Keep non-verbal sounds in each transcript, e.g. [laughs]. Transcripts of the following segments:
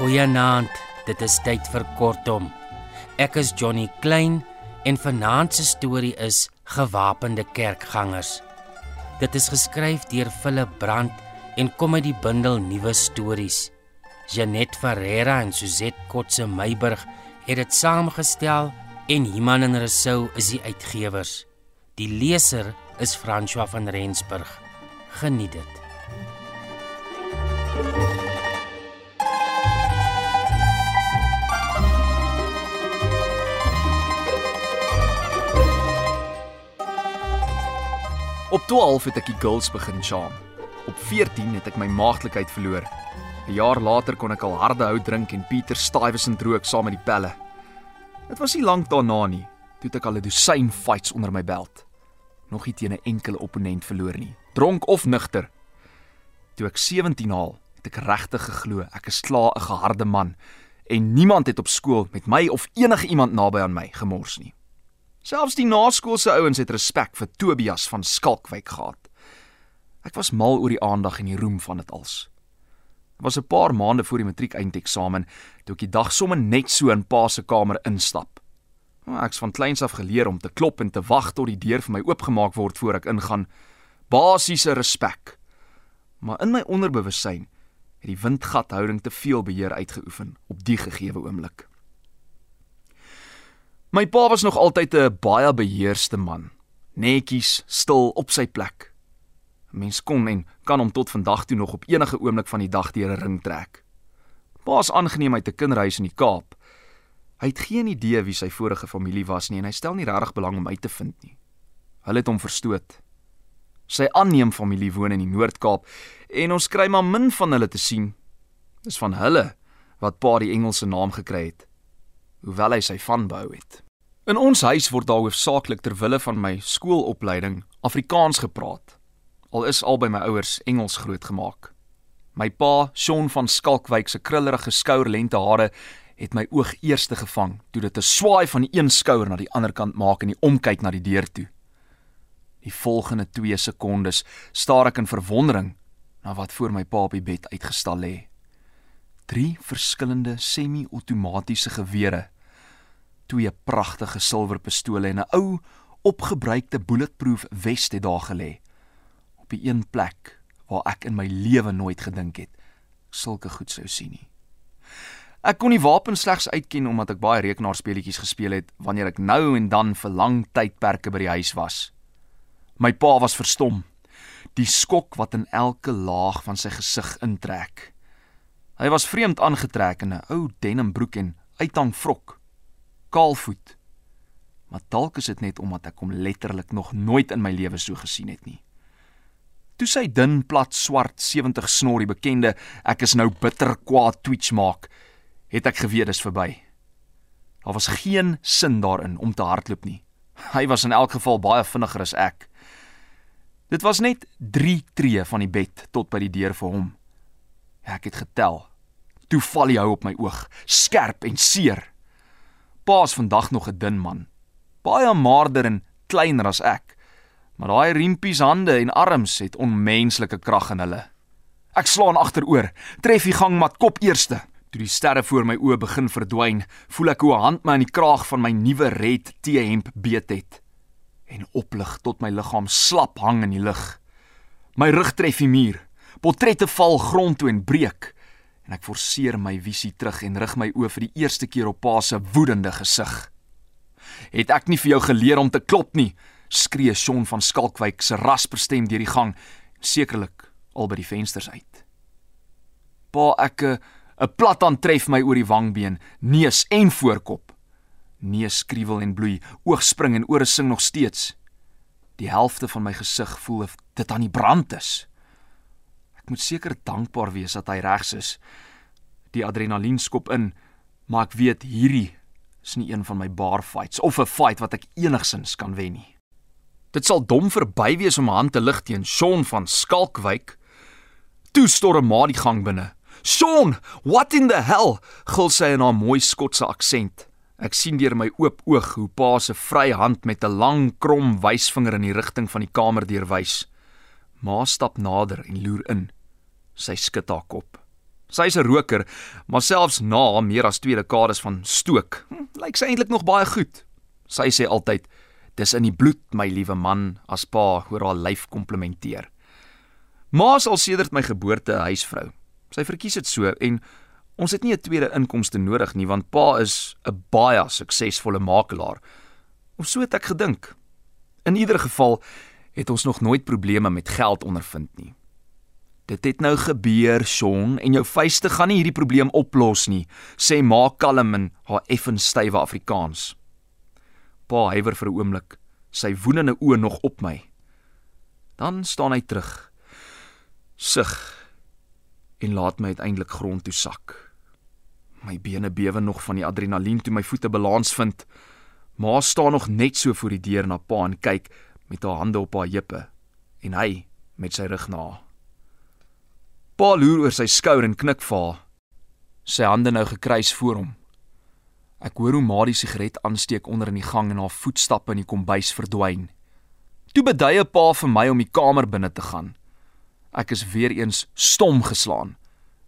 Goeienaand. Dit is tyd vir kortom. Ek is Johnny Klein en vanaand se storie is Gewapende kerkgangers. Dit is geskryf deur Philip Brandt en kom uit die bundel Nuwe Stories. Janet Ferreira en Suzette Kotse Meiburg het dit saamgestel en Iman en Rousseau is die uitgewers. Die leser is François van Rensburg. Geniet dit. Op 12 het ek die girls begin charm. Op 14 het ek my maagdelikheid verloor. 'n Jaar later kon ek al harde hout drink en Pieter Stuyvesant rook saam met die pelle. Dit was nie lank daarna nie, toe ek al 'n dosyn fights onder my belt. Nog nie teen 'n enkele opponent verloor nie, dronk of nugter. Toe ek 17 haal, het ek regtig geglo ek is klaar 'n geharde man en niemand het op skool met my of enige iemand naby aan my gemors nie. Selfs die naskoolse ouens het respek vir Tobias van Skalkwyk gehad. Ek was mal oor die aandag en die roem van dit als. Dit was 'n paar maande voor die matriekeinteksamen toe ek die dag sommer net so in pa se kamer instap. Nou, ek's van kleins af geleer om te klop en te wag tot die deur vir my oopgemaak word voor ek ingaan. Basiese respek. Maar in my onderbewussyn het die windgathouding te veel beheer uitgeoefen op die gegeewe oomblik. My pa was nog altyd 'n baie beheerste man. Netjies, stil op sy plek. 'n Mens kon en kan hom tot vandag toe nog op enige oomblik van die dag deur 'n ring trek. Pa's aangeneem uit 'n kinderhuis in die Kaap. Hy het geen idee wie sy vorige familie was nie en hy stel nie regtig belang om uit te vind nie. Hulle het hom verstoot. Sy aanneem familie woon in die Noord-Kaap en ons kry maar min van hulle te sien. Dis van hulle wat pa die Engelse naam gekry het hoewel hy sy van behou het. In ons huis word daar hoofsaaklik ter wille van my skoolopleiding Afrikaans gepraat. Al is albei my ouers Engels grootgemaak. My pa, Shaun van Skalkwyk se krullerige skouerlente hare het my oog eerste gevang toe dit 'n swaai van die een skouer na die ander kant maak en die omkyk na die deur toe. Die volgende 2 sekondes staar ek in verwondering na wat voor my pa op die bed uitgestal lê drie verskillende semi-outomatiese gewere, twee pragtige silwer pistole en 'n ou opgebruikte bulletproof vest het daar gelê op die een plek waar ek in my lewe nooit gedink het sulke goed sou sien nie. Ek kon die wapen slegs uitken omdat ek baie rekenaarspeletjies gespeel het wanneer ek nou en dan vir lang tydperke by die huis was. My pa was verstom. Die skok wat in elke laag van sy gesig intrek. Hy was vreemd aangetrek in 'n ou denimbroek en uithang vrok. Kaalvoet. Maar dalk is dit net omdat ek hom letterlik nog nooit in my lewe so gesien het nie. Toe sy dun plat swart 70 snor die bekende ek is nou bitter kwaad twitch maak, het ek geweet dis verby. Daar was geen sin daarin om te hardloop nie. Hy was in elk geval baie vinniger as ek. Dit was net 3 tree van die bed tot by die deur vir hom. Ek het getel Toe val hy hou op my oog, skerp en seer. Pa's vandag nog 'n dun man, baie maarder en kleiner as ek. Maar daai riempies hande en arms het onmenslike krag in hulle. Ek slaan agteroor, tref die gangmat kop eerste. Toe die sterre voor my oë begin verdwyn, voel ek hoe 'n hand my aan die kraag van my nuwe red T-hemp beet het en oplig tot my liggaam slap hang in die lug. My rug tref die muur. Portrette val grond toe en breek en ek forceer my visie terug en rig my oë vir die eerste keer op pa se woedende gesig. "Het ek nie vir jou geleer om te klop nie?" skree Shaun van Skalkwyk se rasper stem deur die gang, sekerlik al by die vensters uit. Pa ek 'n 'n plat aantref my oor die wangbeen, neus en voorkop. Neus skruwel en bloei, oog spring en ore sing nog steeds. Die helfte van my gesig voel of dit aan die brand is moet seker dankbaar wees dat hy regs is. Die adrenalien skop in, maar ek weet hierdie is nie een van my bar fights of 'n fight wat ek enigsins kan wen nie. Dit sal dom verby wees om 'n hand te lig teen Shaun van Skalkwyk. Toe storm maar die gang binne. "Shaun, what in the hell?" gil sy in haar mooi Skotse aksent. Ek sien deur my oop oog hoe pa se vry hand met 'n lang krom wysvinger in die rigting van die kamer deurwys. Ma stap nader en loer in. Sy skud haar kop. Sy's 'n roker, maar selfs na meer as 2 dekades van stook, hm, lyk sy eintlik nog baie goed. Sy sê altyd: "Dis in die bloed, my liewe man," as pa oor haar lyf komplimenteer. Ma is al sedert my geboorte 'n huisvrou. Sy verkies dit so en ons het nie 'n tweede inkomste nodig nie want pa is 'n baie suksesvolle makelaar. Of so het ek gedink. In ieder geval het ons nog nooit probleme met geld ondervind nie. Dit het nou gebeur, Sean, en jou vuiste gaan nie hierdie probleem oplos nie, sê ma kalm in haar effens stywe Afrikaans. Pa huiwer vir 'n oomblik, sy woedende oë nog op my. Dan staan hy terug. Sug en laat my uiteindelik grond toe sak. My bene bewe nog van die adrenalien toe my voete balans vind. Ma staan nog net so voor die deur na pa en kyk met haar hande op haar heupe en hy met sy rug na haar. Pa loer oor sy skouer en knik vir haar. Sy hande nou gekruis voor hom. Ek hoor hoe ma die sigaret aansteek onder in die gang en haar voetstappe in die kombuis verdwyn. Toe beduie pa vir my om die kamer binne te gaan. Ek is weer eens stom geslaan.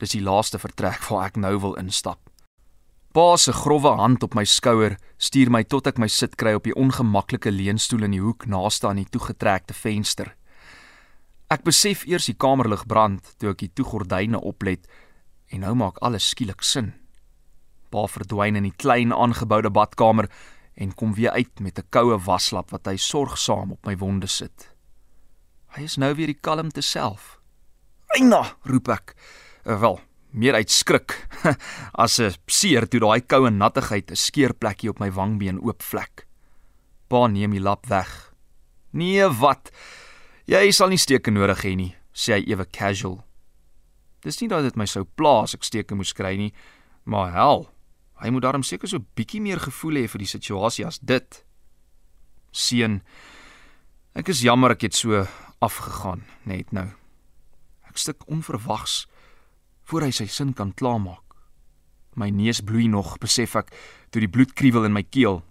Dis die laaste vertrek waar ek nou wil instap. Pa se grouwe hand op my skouer stuur my tot ek my sit kry op die ongemaklike leunstoel in die hoek naaste aan die toegetrekte venster. Ek besef eers die kamerlig brand toe ek die toegordyne oplet en nou maak alles skielik sin. Pa verdwyn in die klein aangeboude badkamer en kom weer uit met 'n koue waslap wat hy sorgsaam op my wonde sit. Hy is nou weer die kalmte self. "Eina!" roep ek. Eh, "Wel, meer uit skrik [laughs] as 'n seer toe daai koue nattigheid 'n skeerplekkie op my wangbeen oopvlek." Pa neem die lap weg. "Nee, wat? Jy sal nie steke nodig hê nie," sê hy ewe casual. Dis nie dat dit my sou pla as ek steke moes kry nie, maar hel, hy moet darm seker so bietjie meer gevoel hê vir die situasie as dit. Seun, ek is jammer ek het so afgegaan net nou. Ek stik onverwags voor hy sy sin kan klaarmaak. My neus bloei nog, besef ek, toe die bloed kriewel in my keel.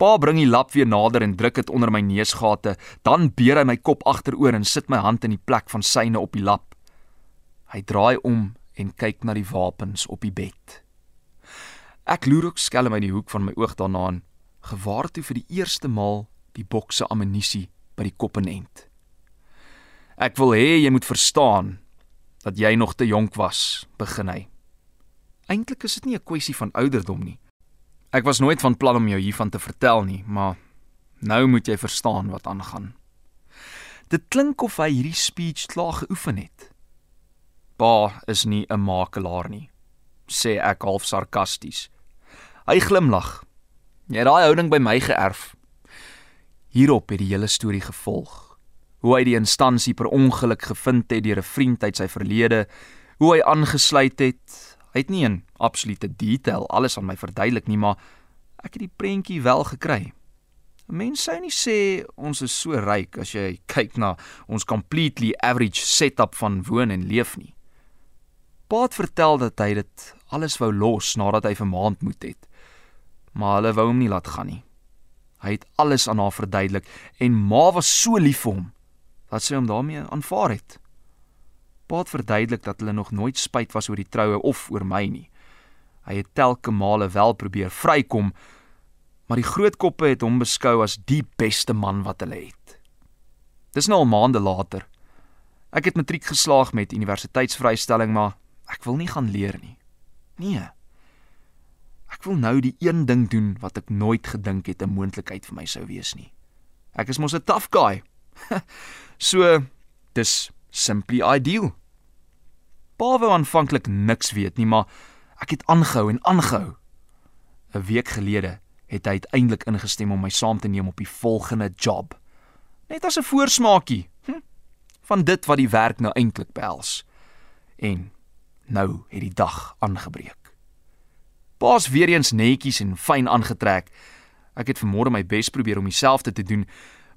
Pa bring die lap weer nader en druk dit onder my neusgate, dan beer hy my kop agteroor en sit my hand in die plek van syne op die lap. Hy draai om en kyk na die wapens op die bed. Ek loer ook skelm uit die hoek van my oog daarna en gewaar toe vir die eerste maal die bokse ammunisie by die kop en end. Ek wil hê jy moet verstaan dat jy nog te jonk was, begin hy. Eintlik is dit nie 'n kwessie van ouderdom nie. Ek was nooit van plan om jou hiervan te vertel nie, maar nou moet jy verstaan wat aangaan. Dit klink of hy hierdie speech klaar geoefen het. Pa is nie 'n makelaar nie, sê ek half sarkasties. Hy glimlag. Jy het daai houding by my geërf. Hierop het die hele storie gevolg. Hoe hy die instansie per ongeluk gevind het deur 'n vriend uit sy verlede, hoe hy aangesluit het, Hy het nie in absolute detail alles aan my verduidelik nie, maar ek het die prentjie wel gekry. Mense sou nie sê ons is so ryk as jy kyk na ons completely average setup van woon en leef nie. Paat vertel dat hy dit alles wou los nadat hy vir maand moet het. Maar hulle wou hom nie laat gaan nie. Hy het alles aan haar verduidelik en ma was so lief vir hom dat sy hom daarmee aanvaar het. Pa het verduidelik dat hulle nog nooit spyt was oor die troue of oor my nie. Hy het telke male wel probeer vrykom, maar die groot koppe het hom beskou as die beste man wat hulle het. Dis nou al maande later. Ek het matriek geslaag met universiteitsvrystelling, maar ek wil nie gaan leer nie. Nee. Ek wil nou die een ding doen wat ek nooit gedink het 'n moontlikheid vir my sou wees nie. Ek is mos 'n tough [laughs] guy. so, dis simply ideal. Pa wou aanvanklik niks weet nie, maar ek het aangehou en aangehou. 'n Week gelede het hy uiteindelik ingestem om my saam te neem op die volgende job. Net as 'n voorsmaakie hm, van dit wat die werk nou eintlik behels. En nou het die dag aangebreek. Pa's weer eens netjies en fyn aangetrek. Ek het vanmôre my bes probeer om dieselfde te doen,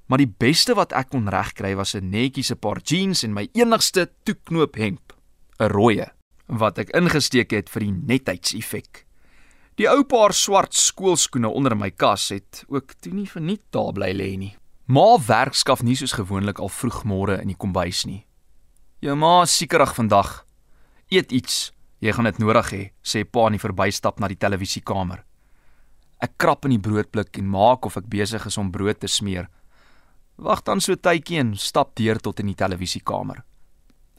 maar die beste wat ek kon regkry was 'n netjiese paar jeans en my enigste toeknoop hemp. 'n rooie wat ek ingesteek het vir die netheidseffek. Die ou paar swart skoolskoene onder my kas het ook toe nie verniet daar bly lê nie. Ma werk skaf nie soos gewoonlik al vroegmôre in die kombuis nie. Jou ma is siekerig vandag. Eet iets. Jy gaan dit nodig hê, sê pa in die verbystap na die televisiekamer. Ek krap in die broodblik en maak of ek besig is om brood te smeer. Wag dan so tydjie en stap deur tot in die televisiekamer.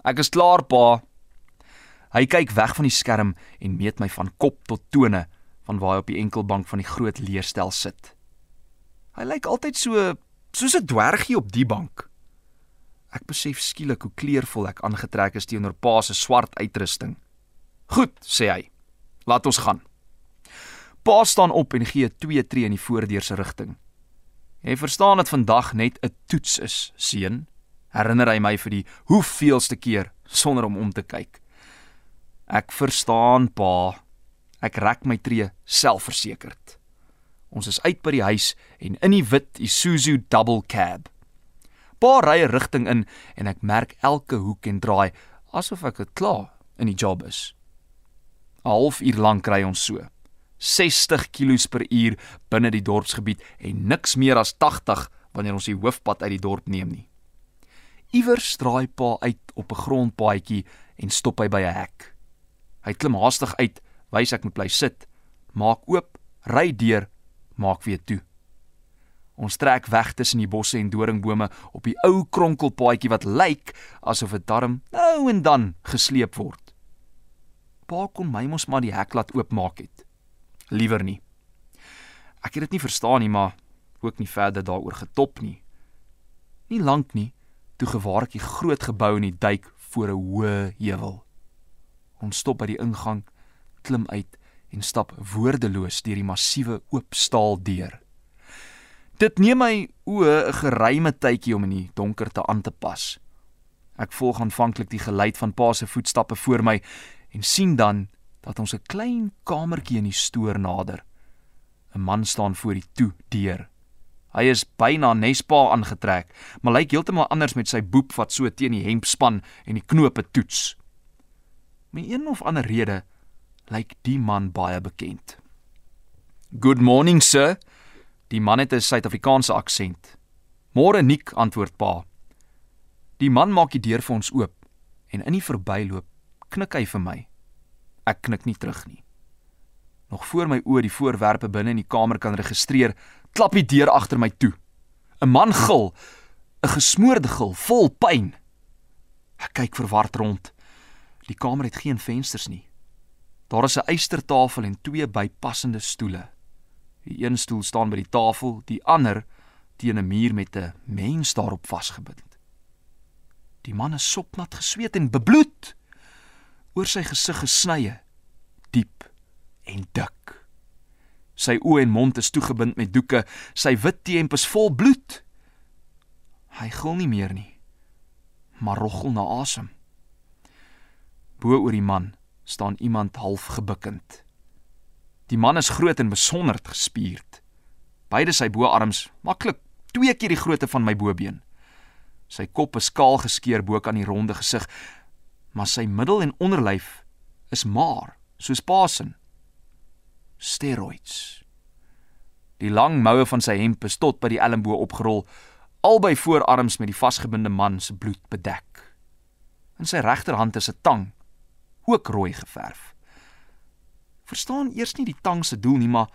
Ek is klaar, pa. Hy kyk weg van die skerm en meet my van kop tot tone van waar hy op die enkelbank van die groot leerstel sit. Hy lyk altyd so soos 'n dwergie op die bank. Ek besef skielik hoe kleurvol ek aangetrek is teenoor pa se swart uitrusting. "Goed," sê hy. "Laat ons gaan." Pa staan op en gee twee tree in die voordeur se rigting. "Jy verstaan dat vandag net 'n toets is, seun," herinner hy my vir die hoeveelste keer sonder om om te kyk. "Ek verstaan, pa." Ek rek my tree selfversekerd. Ons is uit by die huis en in die wit Isuzu double cab. Pa ry 'n rigting in en ek merk elke hoek en draai asof ek klaar in die job is. 'n Halfuur lank ry ons so. 60 km/h binne die dorpsgebied en niks meer as 80 wanneer ons die hoofpad uit die dorp neem nie. Iewers draai pa uit op 'n grondpaadjie en stop hy by 'n hek. Hy klim haastig uit, wys ek moet bly sit, maak oop, ry deur, maak weer toe. Ons trek weg tussen die bosse en doringbome op die ou kronkelpaadjie wat lyk asof dit darm nou en dan gesleep word. Pa kon my mos maar die hek laat oopmaak het. Liewer nie. Ek het dit nie verstaan nie, maar ook nie verder daaroor getop nie. Nie lank nie, toe gewaar ek die groot gebou in die duik voor 'n hoë heuwel. Ons stop by die ingang, klim uit en stap woordeloos deur die massiewe oop staal deur. Dit neem my oë 'n geruime tydjie om in die donkerte aan te pas. Ek volg aanvanklik die geluid van pa se voetstappe voor my en sien dan dat ons 'n klein kamertjie in die stoor nader. 'n Man staan voor die toe deur. Hy is byna nespa aangetrek, maar lyk heeltemal anders met sy boep wat so teen die hemp span en die knope toets. Met een of ander rede lyk die man baie bekend. "Good morning, sir," Die man het 'n Suid-Afrikaanse aksent. "Môre Nik," antwoord pa. Die man maak die deur vir ons oop en in die verbyloop knik hy vir my. Ek knik nie terug nie. Nog voor my oë die voorwerpe binne in die kamer kan registreer, klap die deur agter my toe. 'n Man gil, 'n gesmoorde gil vol pyn. Ek kyk verward rond. Die kamer het geen vensters nie. Daar is 'n eystertafel en twee bypassende stoele. Die een stoel staan by die tafel, die ander teen 'n muur met 'n mens daarop vasgebind. Die man is sopnat gesweet en bebloed. Oor sy gesig gesnye, diep en dik. Sy oë en mond is toegebind met doeke, sy wit T-hemp is vol bloed. Hy gil nie meer nie, maar roggel na asem. Bo oor die man staan iemand half gebukkend. Die man is groot en besonderd gespierd. Beide sy boarms maklik twee keer die grootte van my bobeen. Sy kop is kaal geskeur bo kan die ronde gesig, maar sy middel en onderlyf is maar soos pasen. Steroids. Die lang moue van sy hemp is tot by die elmboog opgerol, albei voorarms met die vasgebinde man se bloed bedek. In sy regterhand is 'n tang, ook rooi geverf verstaan eers nie die tang se doel nie, maar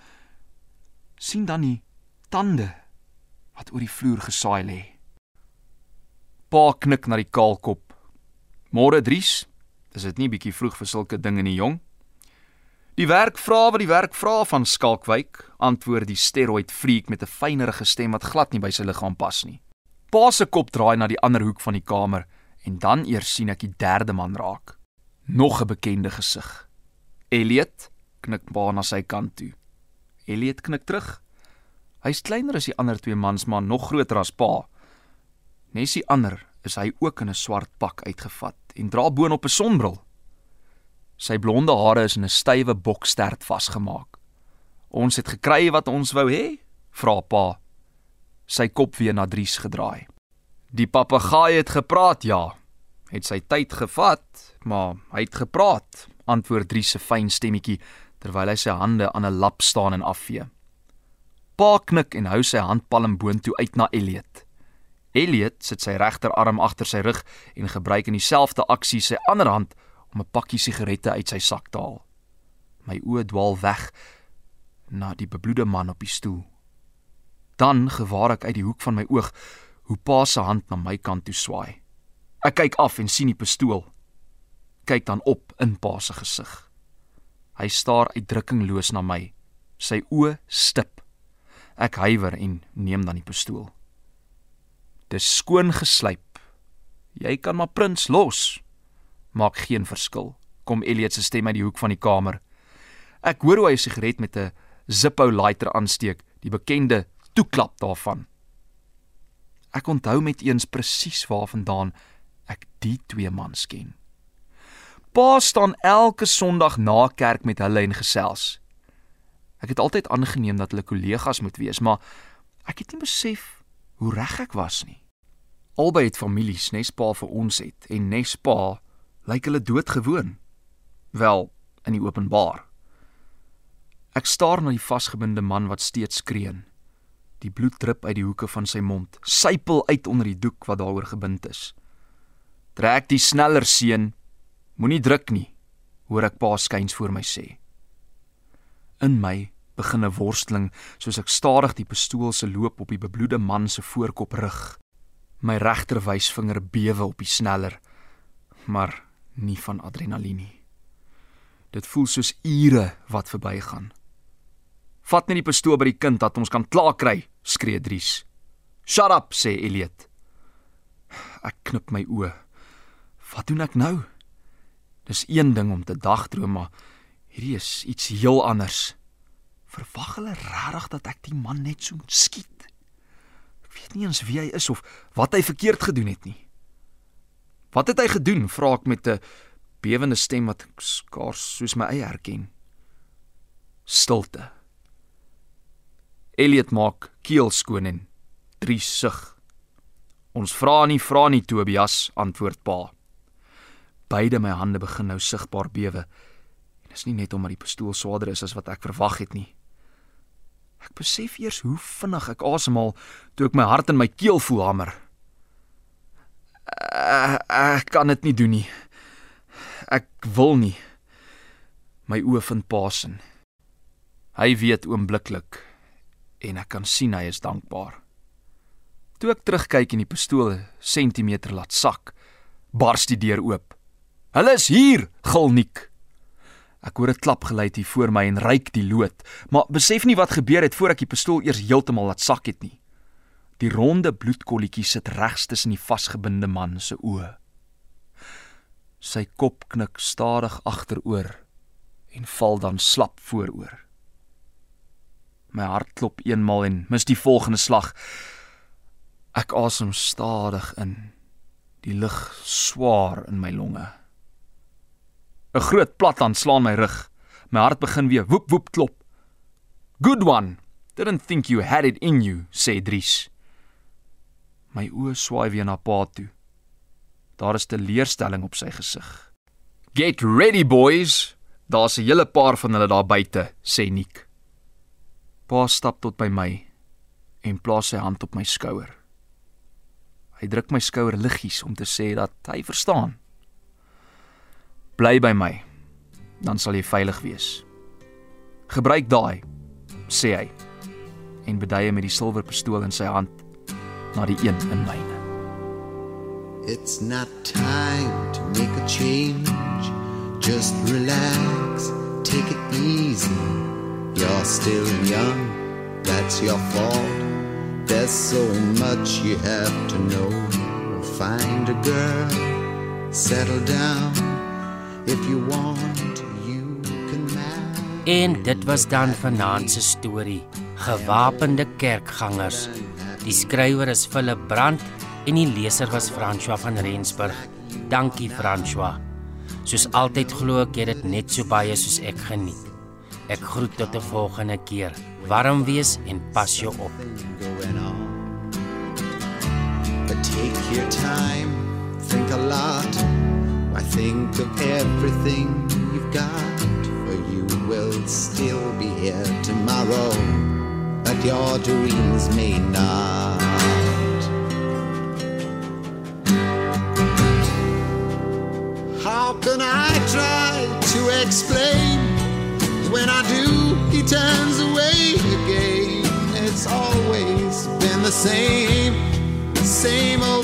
sien dan die tande wat oor die vloer gesaai lê. Pa knik na die kaalkop. Môre Dries, is dit nie bietjie vroeg vir sulke dinge nie, jong? Die werk vra wat die werk vra van Skalkwyk, antwoord die steroid freak met 'n fynerige stem wat glad nie by sy liggaam pas nie. Pa se kop draai na die ander hoek van die kamer en dan eers sien ek die derde man raak. Nog 'n bekende gesig. Elliot, knik pa na sy kant toe. Elliot knik terug. Hy's kleiner as die ander twee mans, maar nog groter as pa. Nessie ander is hy ook in 'n swart pak uitgevat en dra boonop 'n sonbril. Sy blonde hare is in 'n stywe bokstert vasgemaak. "Ons het gekry wat ons wou hê?" vra pa. Sy kop weer na Dries gedraai. "Die papegaai het gepraat, ja. Het sy tyd gevat, maar hy het gepraat," antwoord Dries se fyn stemmetjie terwyl hy sy hande aan 'n lap staan en afvee. Pa knik en hou sy handpalm boontoe uit na Elliot. Elliot sit sy regterarm agter sy rug en gebruik in dieselfde aksie sy ander hand om 'n pakkie sigarette uit sy sak te haal. My oë dwaal weg na die bebloede man op die stoel. Dan gewaar ek uit die hoek van my oog hoe pa se hand na my kant toe swaai. Ek kyk af en sien die pistool. Kyk dan op in pa se gesig. Hy staar uitdrukkingloos na my, sy oë stip. Ek huiwer en neem dan die pistool. Dis skoon geslyp. Jy kan maar prins los. Maak geen verskil. Kom Elliot se stem uit die hoek van die kamer. Ek hoor hoe hy 'n sigaret met 'n Zippo lighter aansteek, die bekende toeklap daarvan. Ek onthou met eens presies waarvandaan ek die twee mans ken. Pa staan elke Sondag na kerk met hulle en gesels. Ek het altyd aangeneem dat hulle kollegas moet wees, maar ek het nie besef hoe reg ek was nie. Albei het families, nespa vir ons het en nespa lyk hulle doodgewoon. Wel, in die openbaar. Ek staar na die vasgebinde man wat steeds skreeu. Die bloed drup uit die hoeke van sy mond, sypel uit onder die doek wat daaroor gebind is. Trek die sneller seun. Moenie druk nie, hoor ek pa skuins voor my sê. In my begin 'n worsteling soos ek stadig die pistool se loop op die bebloede man se voorkop rig. My regter wysvinger bewe op die sneller, maar nie van adrenalien nie. Dit voel soos ure wat verbygaan. Vat net die pistool by die kind dat ons kan klaar kry, skree Dries. Shut up, sê Elliot. Ek knip my oë. Wat doen ek nou? Dis een ding om te dagdroom, maar hierdie is iets heel anders. Verwag hulle regtig dat ek die man net so skiet? Ek weet nie eens wie hy is of wat hy verkeerd gedoen het nie. Wat het hy gedoen? vra ek met 'n bewende stem wat skaars soos my eie herken. Stilte. Elliot maak keel skoon en drie sug. Ons vra nie vra nie Tobias, antwoord pa. Beide my hande begin nou sigbaar bewe. En dis nie net omdat die pistool swaarder is as wat ek verwag het nie. Ek besef eers hoe vinnig ek asemhaal toe ek my hart in my keel voel hamer. Ek, ek kan dit nie doen nie. Ek wil nie. My oë vind Pasen. Hy weet oombliklik en ek kan sien hy is dankbaar. Toe ek terugkyk en die pistool sentimeter laat sak, bars die deur oop. "Hulle is hier!" gil Nik. Ek hoor 'n klap geluid hier voor my en ryk die lood, maar besef nie wat gebeur het voor ek die pistool eers heeltemal laat sak het nie. Die ronde bloedkolletjie sit regs tussen die vasgebinde man se oë. Sy kop knik stadig agteroor en val dan slap vooroor. My hart klop eenmal en mis die volgende slag. Ek asem stadig in. Die lug swaar in my longe. 'n Groot platland slaan my rug. My hart begin weer woep woep klop. Good one. Didn't think you had it in you, sê Dries. My oë swaai weer na Pa toe. Daar is teleurstelling op sy gesig. Get ready boys. Daar's 'n hele paar van hulle daar buite, sê Nik. Pa stap tot by my en plaas sy hand op my skouer. Hy druk my skouer liggies om te sê dat hy verstaan. Bly by my. Dan sal jy veilig wees. Gebruik daai, sê hy en beduie met die silwerpistool in sy hand na die een in myne. It's not time to make a change. Just relax, take it easy. You're still young, that's your fault. There's so much you have to know. Find a girl, settle down. If you want, you can marry. En dit was dan vanaand se storie, Gewapende kerkgangers. Die skrywer is Philip Brandt en die leser was François van Rensburg. Dankie François. Soos altyd glo ek jy het dit net so baie soos ek geniet. Ek groet tot 'n volgende keer. Warm wees en pas jou op. But take your time, think a lot. Why think of everything you've got? For you will still be here tomorrow, but your dreams may not. How can I try to explain. When I do, he turns away again. It's always been the same, same old